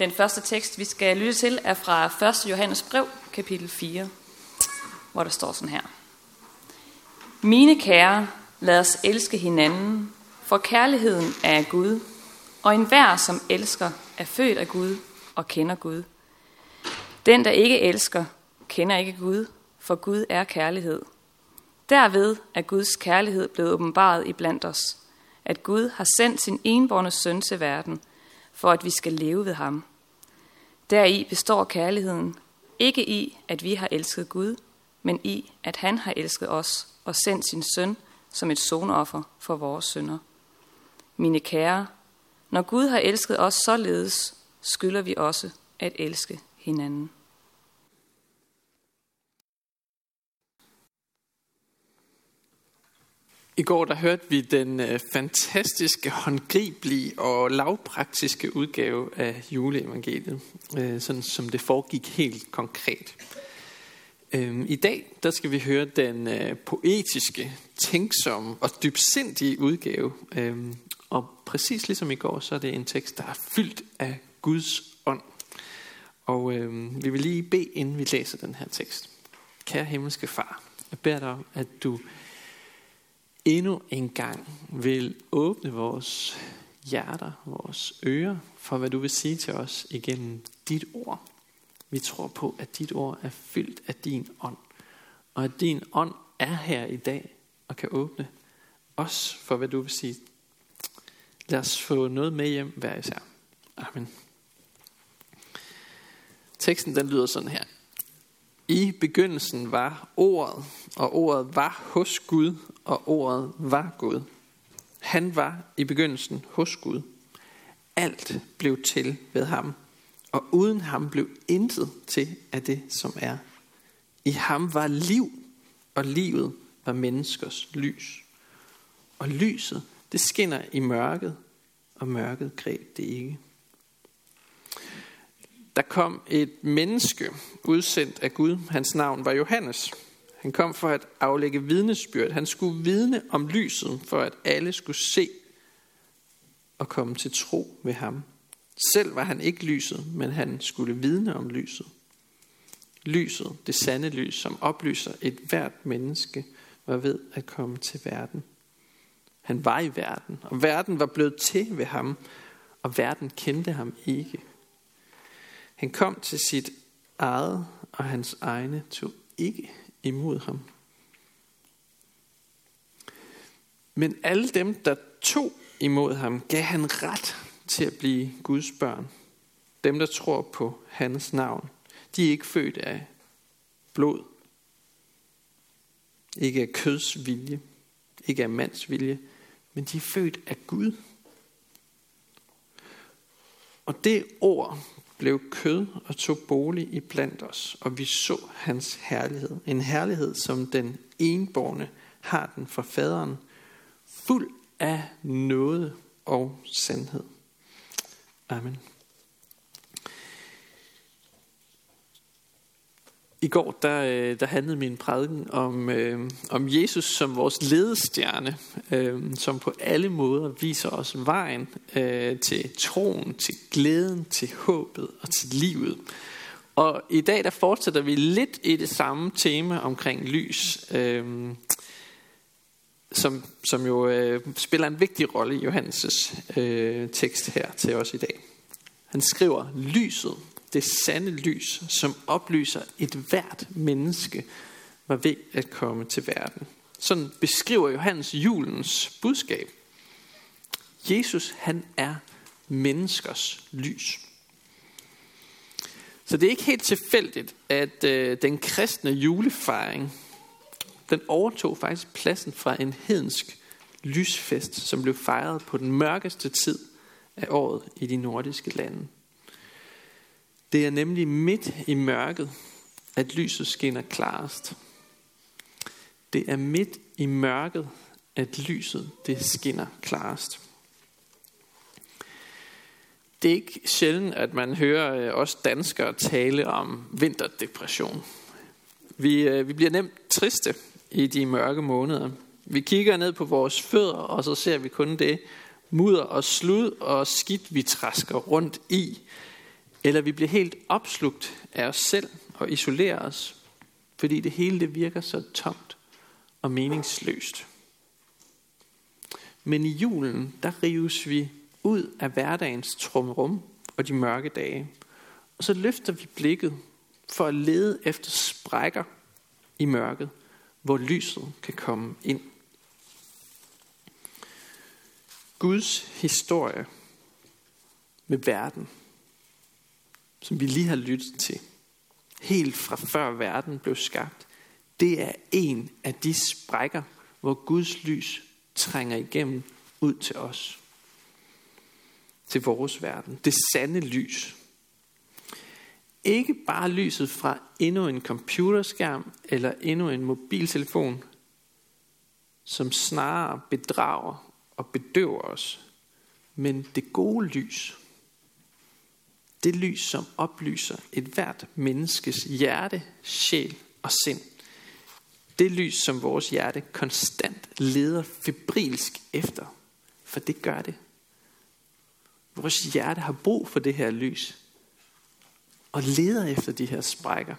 Den første tekst, vi skal lytte til, er fra 1. Johannes brev, kapitel 4, hvor der står sådan her. Mine kære, lad os elske hinanden, for kærligheden er af Gud, og enhver, som elsker, er født af Gud og kender Gud. Den, der ikke elsker, kender ikke Gud, for Gud er kærlighed. Derved er Guds kærlighed blevet åbenbaret i blandt os, at Gud har sendt sin enborne søn til verden, for at vi skal leve ved ham. Deri består kærligheden, ikke i, at vi har elsket Gud, men i, at han har elsket os og sendt sin søn som et sonoffer for vores synder. Mine kære, når Gud har elsket os således, skylder vi også at elske hinanden. I går der hørte vi den øh, fantastiske, håndgribelige og lavpraktiske udgave af juleevangeliet, øh, sådan som det foregik helt konkret. Øh, I dag der skal vi høre den øh, poetiske, tænksomme og dybsindige udgave. Øh, og præcis ligesom i går, så er det en tekst, der er fyldt af Guds ånd. Og øh, vi vil lige bede, inden vi læser den her tekst. Kære himmelske far, jeg beder dig om, at du endnu en gang vil åbne vores hjerter, vores ører, for hvad du vil sige til os igennem dit ord. Vi tror på, at dit ord er fyldt af din ånd, og at din ånd er her i dag og kan åbne os for, hvad du vil sige. Lad os få noget med hjem hver især. Amen. Teksten den lyder sådan her. I begyndelsen var ordet, og ordet var hos Gud, og ordet var Gud. Han var i begyndelsen hos Gud. Alt blev til ved ham, og uden ham blev intet til af det, som er. I ham var liv, og livet var menneskers lys. Og lyset, det skinner i mørket, og mørket greb det ikke. Der kom et menneske udsendt af Gud. Hans navn var Johannes. Han kom for at aflægge vidnesbyrd. Han skulle vidne om lyset, for at alle skulle se og komme til tro ved ham. Selv var han ikke lyset, men han skulle vidne om lyset. Lyset, det sande lys, som oplyser et hvert menneske, var ved at komme til verden. Han var i verden, og verden var blevet til ved ham, og verden kendte ham ikke. Han kom til sit eget, og hans egne tog ikke imod ham. Men alle dem, der tog imod ham, gav han ret til at blive Guds børn. Dem, der tror på hans navn. De er ikke født af blod, ikke af køds vilje, ikke af mands vilje, men de er født af Gud. Og det ord blev kød og tog bolig i blandt os, og vi så hans herlighed. En herlighed, som den enborne har den fra faderen, fuld af noget og sandhed. Amen. I går der, øh, der handlede min prædiken om, øh, om Jesus som vores ledestjerne, øh, som på alle måder viser os vejen øh, til troen, til glæden, til håbet og til livet. Og i dag der fortsætter vi lidt i det samme tema omkring lys, øh, som, som jo øh, spiller en vigtig rolle i Johannes' øh, tekst her til os i dag. Han skriver, lyset det sande lys, som oplyser et hvert menneske, var ved at komme til verden. Sådan beskriver Johannes julens budskab. Jesus, han er menneskers lys. Så det er ikke helt tilfældigt, at øh, den kristne julefejring, den overtog faktisk pladsen fra en hedensk lysfest, som blev fejret på den mørkeste tid af året i de nordiske lande. Det er nemlig midt i mørket, at lyset skinner klarest. Det er midt i mørket, at lyset det skinner klarest. Det er ikke sjældent, at man hører øh, os danskere tale om vinterdepression. Vi, øh, vi bliver nemt triste i de mørke måneder. Vi kigger ned på vores fødder, og så ser vi kun det mudder og slud og skidt, vi træsker rundt i eller vi bliver helt opslugt af os selv og isolerer os, fordi det hele det virker så tomt og meningsløst. Men i julen, der rives vi ud af hverdagens trumrum og de mørke dage. Og så løfter vi blikket for at lede efter sprækker i mørket, hvor lyset kan komme ind. Guds historie med verden, som vi lige har lyttet til, helt fra før verden blev skabt, det er en af de sprækker, hvor Guds lys trænger igennem ud til os. Til vores verden. Det sande lys. Ikke bare lyset fra endnu en computerskærm eller endnu en mobiltelefon, som snarere bedrager og bedøver os, men det gode lys. Det lys, som oplyser et hvert menneskes hjerte, sjæl og sind. Det lys, som vores hjerte konstant leder febrilsk efter. For det gør det. Vores hjerte har brug for det her lys. Og leder efter de her sprækker.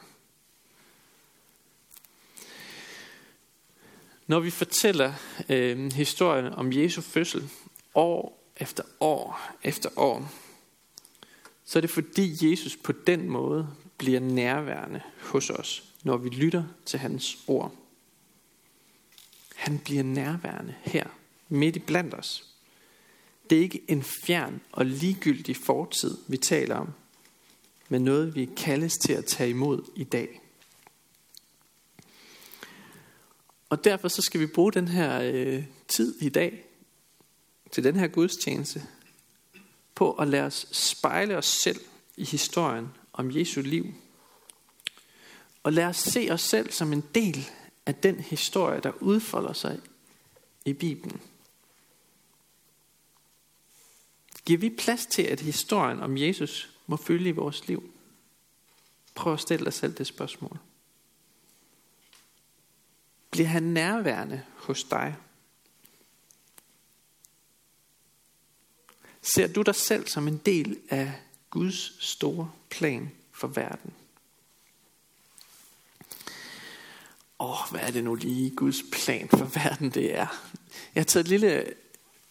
Når vi fortæller øh, historien om Jesu fødsel år efter år efter år, så er det fordi Jesus på den måde bliver nærværende hos os, når vi lytter til hans ord. Han bliver nærværende her, midt i blandt os. Det er ikke en fjern og ligegyldig fortid, vi taler om, men noget, vi kaldes til at tage imod i dag. Og derfor så skal vi bruge den her øh, tid i dag til den her gudstjeneste på at lade os spejle os selv i historien om Jesu liv. Og lad os se os selv som en del af den historie, der udfolder sig i Bibelen. Giver vi plads til, at historien om Jesus må følge i vores liv? Prøv at stille dig selv det spørgsmål. Bliver han nærværende hos dig? Ser du dig selv som en del af Guds store plan for verden? Åh, oh, hvad er det nu lige Guds plan for verden det er? Jeg har taget et lille,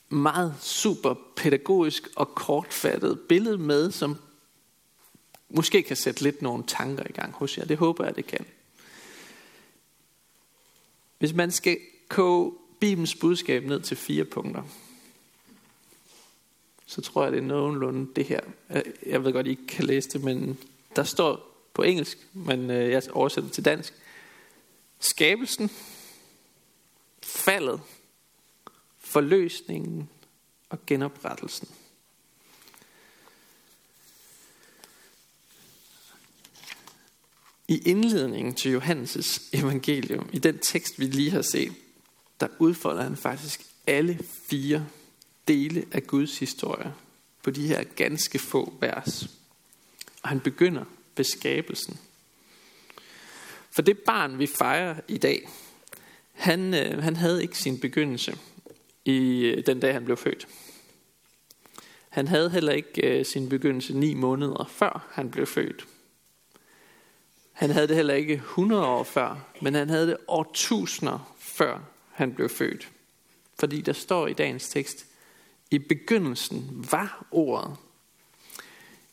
meget super pædagogisk og kortfattet billede med, som måske kan sætte lidt nogle tanker i gang hos jer. Det håber jeg, det kan. Hvis man skal koge Bibelens budskab ned til fire punkter, så tror jeg, det er nogenlunde det her. Øh, jeg ved godt, I ikke kan læse det, men der står på engelsk, men øh, jeg oversætter det til dansk. Skabelsen, faldet, forløsningen og genoprettelsen. I indledningen til Johannes' evangelium, i den tekst, vi lige har set, der udfolder han faktisk alle fire dele af Guds historie på de her ganske få vers. Og han begynder ved skabelsen. For det barn, vi fejrer i dag, han, øh, han havde ikke sin begyndelse i øh, den dag, han blev født. Han havde heller ikke øh, sin begyndelse ni måneder før han blev født. Han havde det heller ikke 100 år før, men han havde det årtusinder før han blev født. Fordi der står i dagens tekst, i begyndelsen var ordet.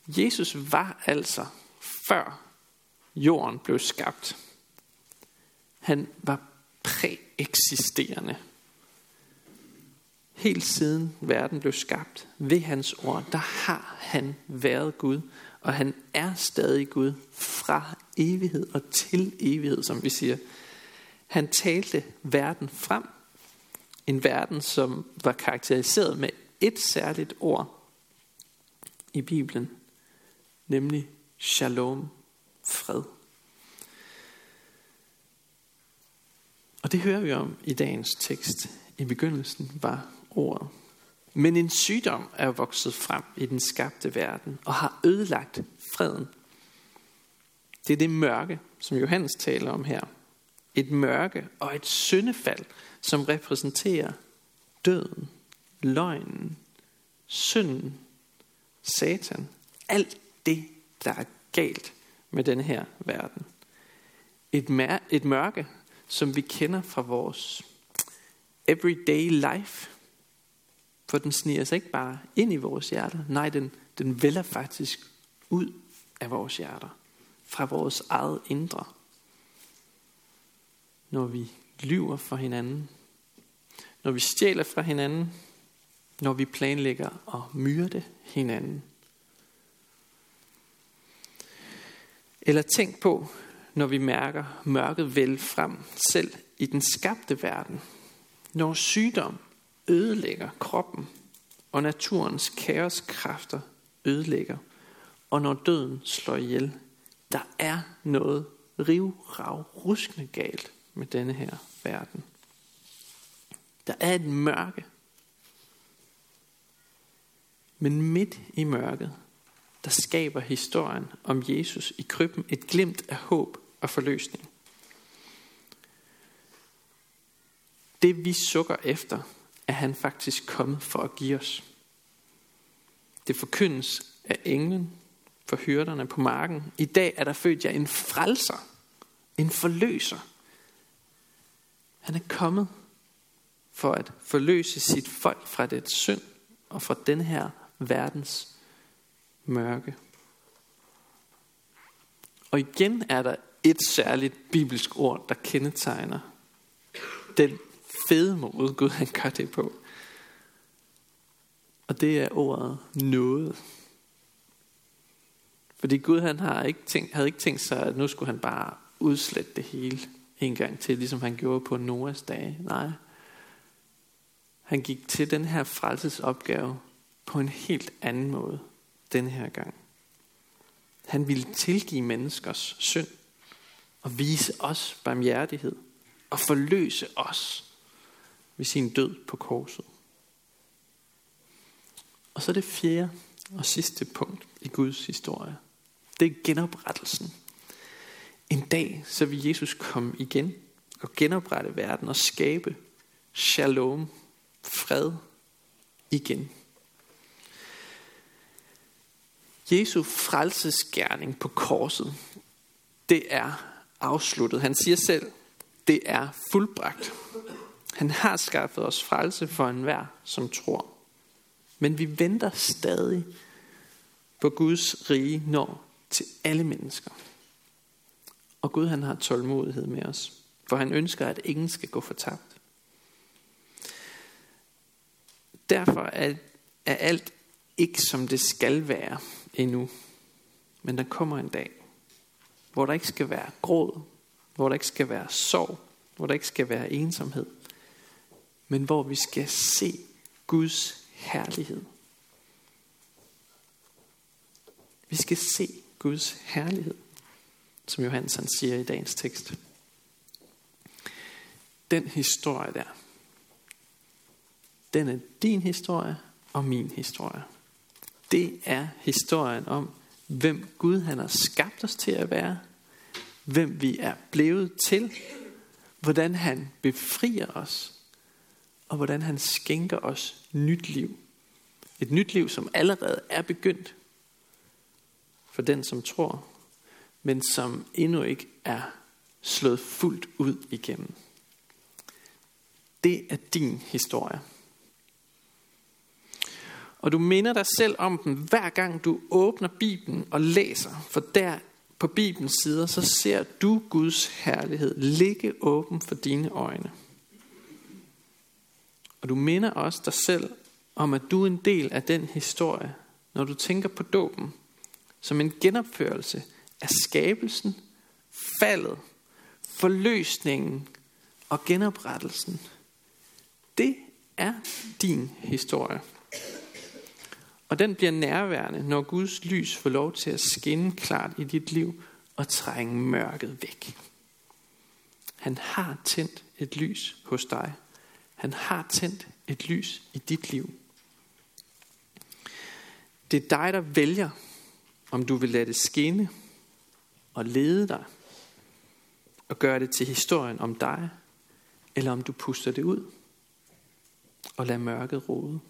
Jesus var altså før jorden blev skabt. Han var præeksisterende. Helt siden verden blev skabt ved hans ord, der har han været Gud, og han er stadig Gud fra evighed og til evighed, som vi siger. Han talte verden frem, en verden, som var karakteriseret med et særligt ord i Bibelen, nemlig shalom, fred. Og det hører vi om i dagens tekst. I begyndelsen var ordet. Men en sygdom er vokset frem i den skabte verden og har ødelagt freden. Det er det mørke, som Johannes taler om her. Et mørke og et syndefald, som repræsenterer døden, løgnen, synden, satan. Alt det der er galt med den her verden. Et, mær- et mørke, som vi kender fra vores everyday life. For den sniger sig ikke bare ind i vores hjerter. Nej, den, den vælger faktisk ud af vores hjerter. Fra vores eget indre. Når vi lyver for hinanden. Når vi stjæler fra hinanden. Når vi planlægger at myrde hinanden. Eller tænk på, når vi mærker mørket vel frem selv i den skabte verden. Når sygdom ødelægger kroppen, og naturens kaoskræfter ødelægger, og når døden slår ihjel, der er noget rivrav ruskende galt med denne her verden. Der er et mørke. Men midt i mørket, der skaber historien om Jesus i krybben et glimt af håb og forløsning. Det vi sukker efter, er han faktisk kommet for at give os. Det forkyndes af englen for hyrderne på marken. I dag er der født jer en frelser, en forløser. Han er kommet for at forløse sit folk fra det synd og fra den her verdens mørke. Og igen er der et særligt bibelsk ord, der kendetegner den fede måde, Gud han gør det på. Og det er ordet noget. Fordi Gud han har ikke tænkt, havde ikke tænkt sig, at nu skulle han bare udslette det hele en gang til, ligesom han gjorde på Noahs dage. Nej. Han gik til den her frelsesopgave på en helt anden måde den her gang. Han ville tilgive menneskers synd og vise os barmhjertighed og forløse os ved sin død på korset. Og så det fjerde og sidste punkt i Guds historie. Det er genoprettelsen. En dag så vil Jesus komme igen og genoprette verden og skabe shalom, fred igen. Jesu frelsesgerning på korset, det er afsluttet. Han siger selv, det er fuldbragt. Han har skaffet os frelse for enhver, som tror. Men vi venter stadig på Guds rige når til alle mennesker. Og Gud han har tålmodighed med os, for han ønsker, at ingen skal gå fortabt. Derfor er, er alt ikke som det skal være endnu. Men der kommer en dag, hvor der ikke skal være gråd, hvor der ikke skal være sorg, hvor der ikke skal være ensomhed, men hvor vi skal se Guds herlighed. Vi skal se Guds herlighed, som Johannes han siger i dagens tekst. Den historie der, den er din historie og min historie. Det er historien om, hvem Gud han har skabt os til at være, hvem vi er blevet til, hvordan han befrier os, og hvordan han skænker os nyt liv. Et nyt liv, som allerede er begyndt for den, som tror, men som endnu ikke er slået fuldt ud igennem. Det er din historie. Og du minder dig selv om den, hver gang du åbner Bibelen og læser. For der på Bibelens sider, så ser du Guds herlighed ligge åben for dine øjne. Og du minder også dig selv om, at du er en del af den historie, når du tænker på dåben, som en genopførelse af skabelsen, faldet, forløsningen og genoprettelsen. Det er din historie. Og den bliver nærværende, når Guds lys får lov til at skinne klart i dit liv og trænge mørket væk. Han har tændt et lys hos dig. Han har tændt et lys i dit liv. Det er dig, der vælger, om du vil lade det skinne og lede dig og gøre det til historien om dig, eller om du puster det ud og lader mørket rode.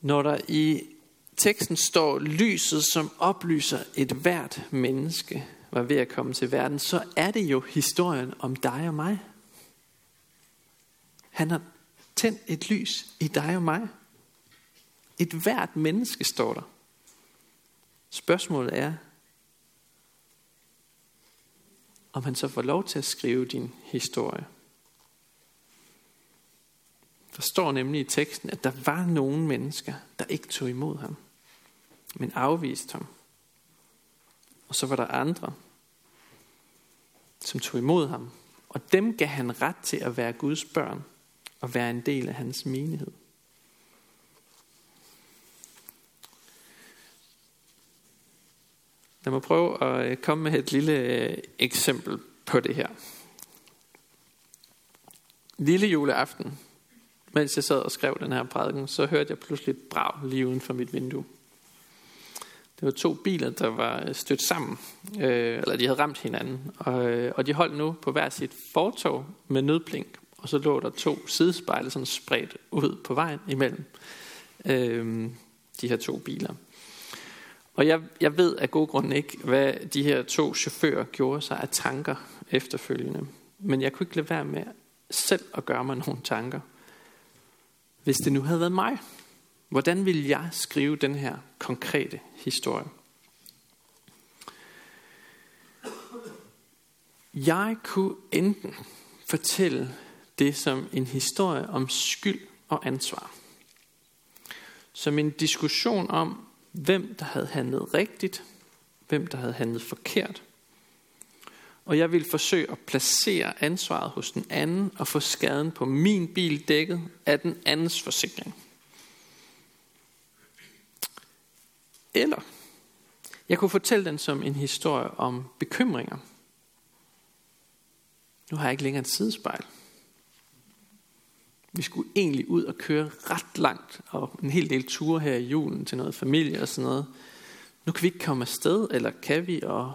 Når der i teksten står, lyset som oplyser et hvert menneske var ved at komme til verden, så er det jo historien om dig og mig. Han har tændt et lys i dig og mig. Et hvert menneske står der. Spørgsmålet er, om han så får lov til at skrive din historie. Der står nemlig i teksten, at der var nogle mennesker, der ikke tog imod ham, men afviste ham. Og så var der andre, som tog imod ham, og dem gav han ret til at være Guds børn og være en del af hans menighed. Lad mig prøve at øh, komme med et lille øh, eksempel på det her. Lille juleaften, mens jeg sad og skrev den her prædiken, så hørte jeg pludselig et brag lige uden for mit vindue. Det var to biler, der var øh, stødt sammen, øh, eller de havde ramt hinanden, og, øh, og de holdt nu på hver sit fortog med nødblink, og så lå der to sidespejle sådan spredt ud på vejen imellem øh, de her to biler. Og jeg, jeg ved af god grund ikke, hvad de her to chauffører gjorde sig af tanker efterfølgende. Men jeg kunne ikke lade være med selv at gøre mig nogle tanker. Hvis det nu havde været mig, hvordan ville jeg skrive den her konkrete historie? Jeg kunne enten fortælle det som en historie om skyld og ansvar. Som en diskussion om, hvem der havde handlet rigtigt, hvem der havde handlet forkert. Og jeg ville forsøge at placere ansvaret hos den anden og få skaden på min bil dækket af den andens forsikring. Eller jeg kunne fortælle den som en historie om bekymringer. Nu har jeg ikke længere et sidespejl. Vi skulle egentlig ud og køre ret langt, og en hel del ture her i julen til noget familie og sådan noget. Nu kan vi ikke komme afsted, eller kan vi? Og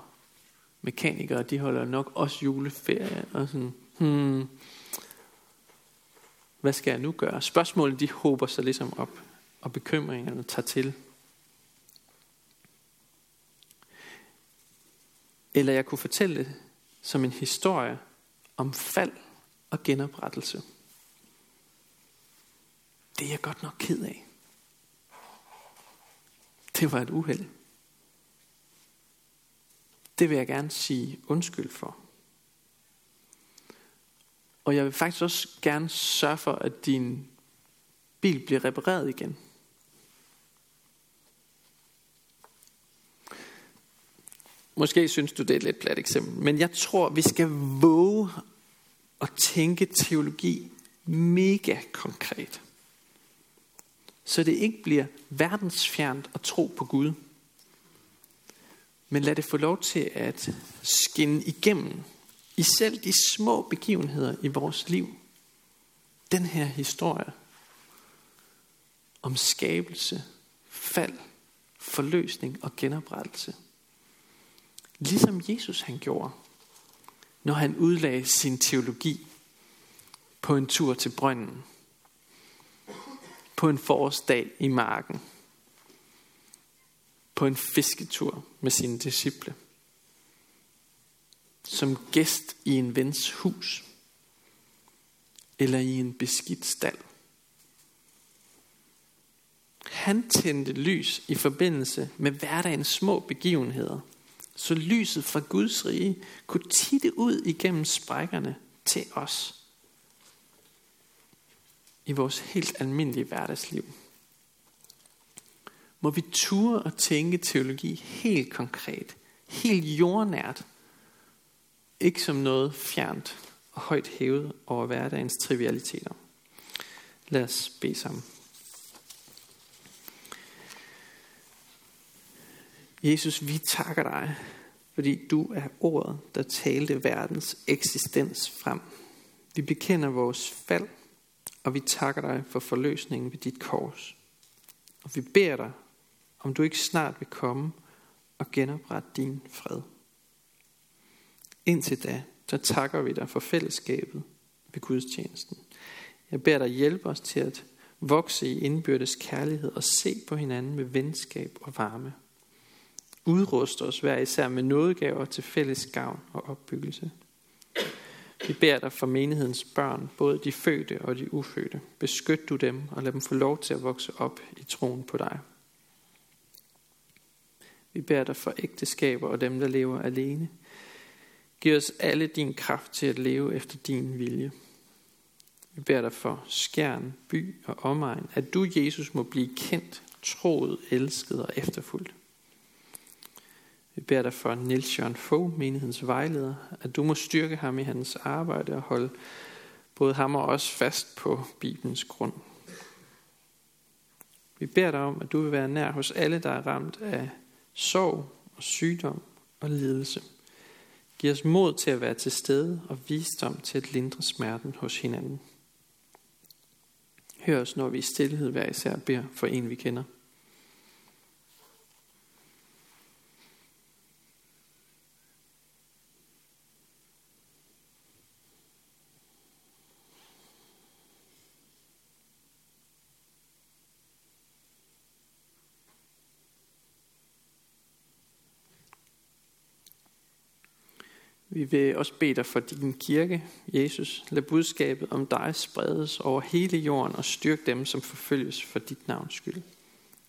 mekanikere, de holder nok også juleferie, og sådan, hmm, hvad skal jeg nu gøre? Spørgsmålene, de håber sig ligesom op, og bekymringerne tager til. Eller jeg kunne fortælle det som en historie om fald og genoprettelse. Det er jeg godt nok ked af. Det var et uheld. Det vil jeg gerne sige undskyld for. Og jeg vil faktisk også gerne sørge for, at din bil bliver repareret igen. Måske synes du, det er et lidt plat eksempel, men jeg tror, vi skal våge at tænke teologi mega konkret så det ikke bliver verdensfjernt at tro på Gud. Men lad det få lov til at skinne igennem i selv de små begivenheder i vores liv. Den her historie om skabelse, fald, forløsning og genoprettelse. Ligesom Jesus han gjorde, når han udlagde sin teologi på en tur til brønden på en forårsdag i marken. På en fisketur med sine disciple. Som gæst i en vens hus. Eller i en beskidt stald. Han tændte lys i forbindelse med hverdagens små begivenheder, så lyset fra Guds rige kunne titte ud igennem sprækkerne til os i vores helt almindelige hverdagsliv. Må vi ture at tænke teologi helt konkret, helt jordnært, ikke som noget fjernt og højt hævet over hverdagens trivialiteter. Lad os bede sammen. Jesus, vi takker dig, fordi du er ordet, der talte verdens eksistens frem. Vi bekender vores fald og vi takker dig for forløsningen ved dit kors. Og vi beder dig, om du ikke snart vil komme og genoprette din fred. Indtil da, så takker vi dig for fællesskabet ved gudstjenesten. Jeg beder dig hjælpe os til at Vokse i indbyrdes kærlighed og se på hinanden med venskab og varme. Udrust os hver især med nådegaver til fælles gavn og opbyggelse. Vi beder dig for menighedens børn, både de fødte og de ufødte. Beskyt du dem og lad dem få lov til at vokse op i troen på dig. Vi beder dig for ægteskaber og dem, der lever alene. Giv os alle din kraft til at leve efter din vilje. Vi beder dig for skærn, by og omegn, at du, Jesus, må blive kendt, troet, elsket og efterfulgt. Vi beder dig for Nils Jørgen Fogh, menighedens vejleder, at du må styrke ham i hans arbejde og holde både ham og os fast på Bibelens grund. Vi beder dig om, at du vil være nær hos alle, der er ramt af sorg og sygdom og lidelse. Giv os mod til at være til stede og visdom til at lindre smerten hos hinanden. Hør os, når vi i stillhed hver især beder for en, vi kender. Vi vil også bede dig for din kirke, Jesus. Lad budskabet om dig spredes over hele jorden og styrk dem, som forfølges for dit navns skyld.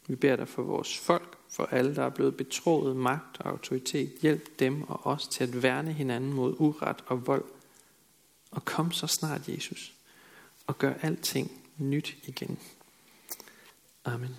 Vi beder dig for vores folk, for alle, der er blevet betroet magt og autoritet. Hjælp dem og os til at værne hinanden mod uret og vold. Og kom så snart, Jesus, og gør alting nyt igen. Amen.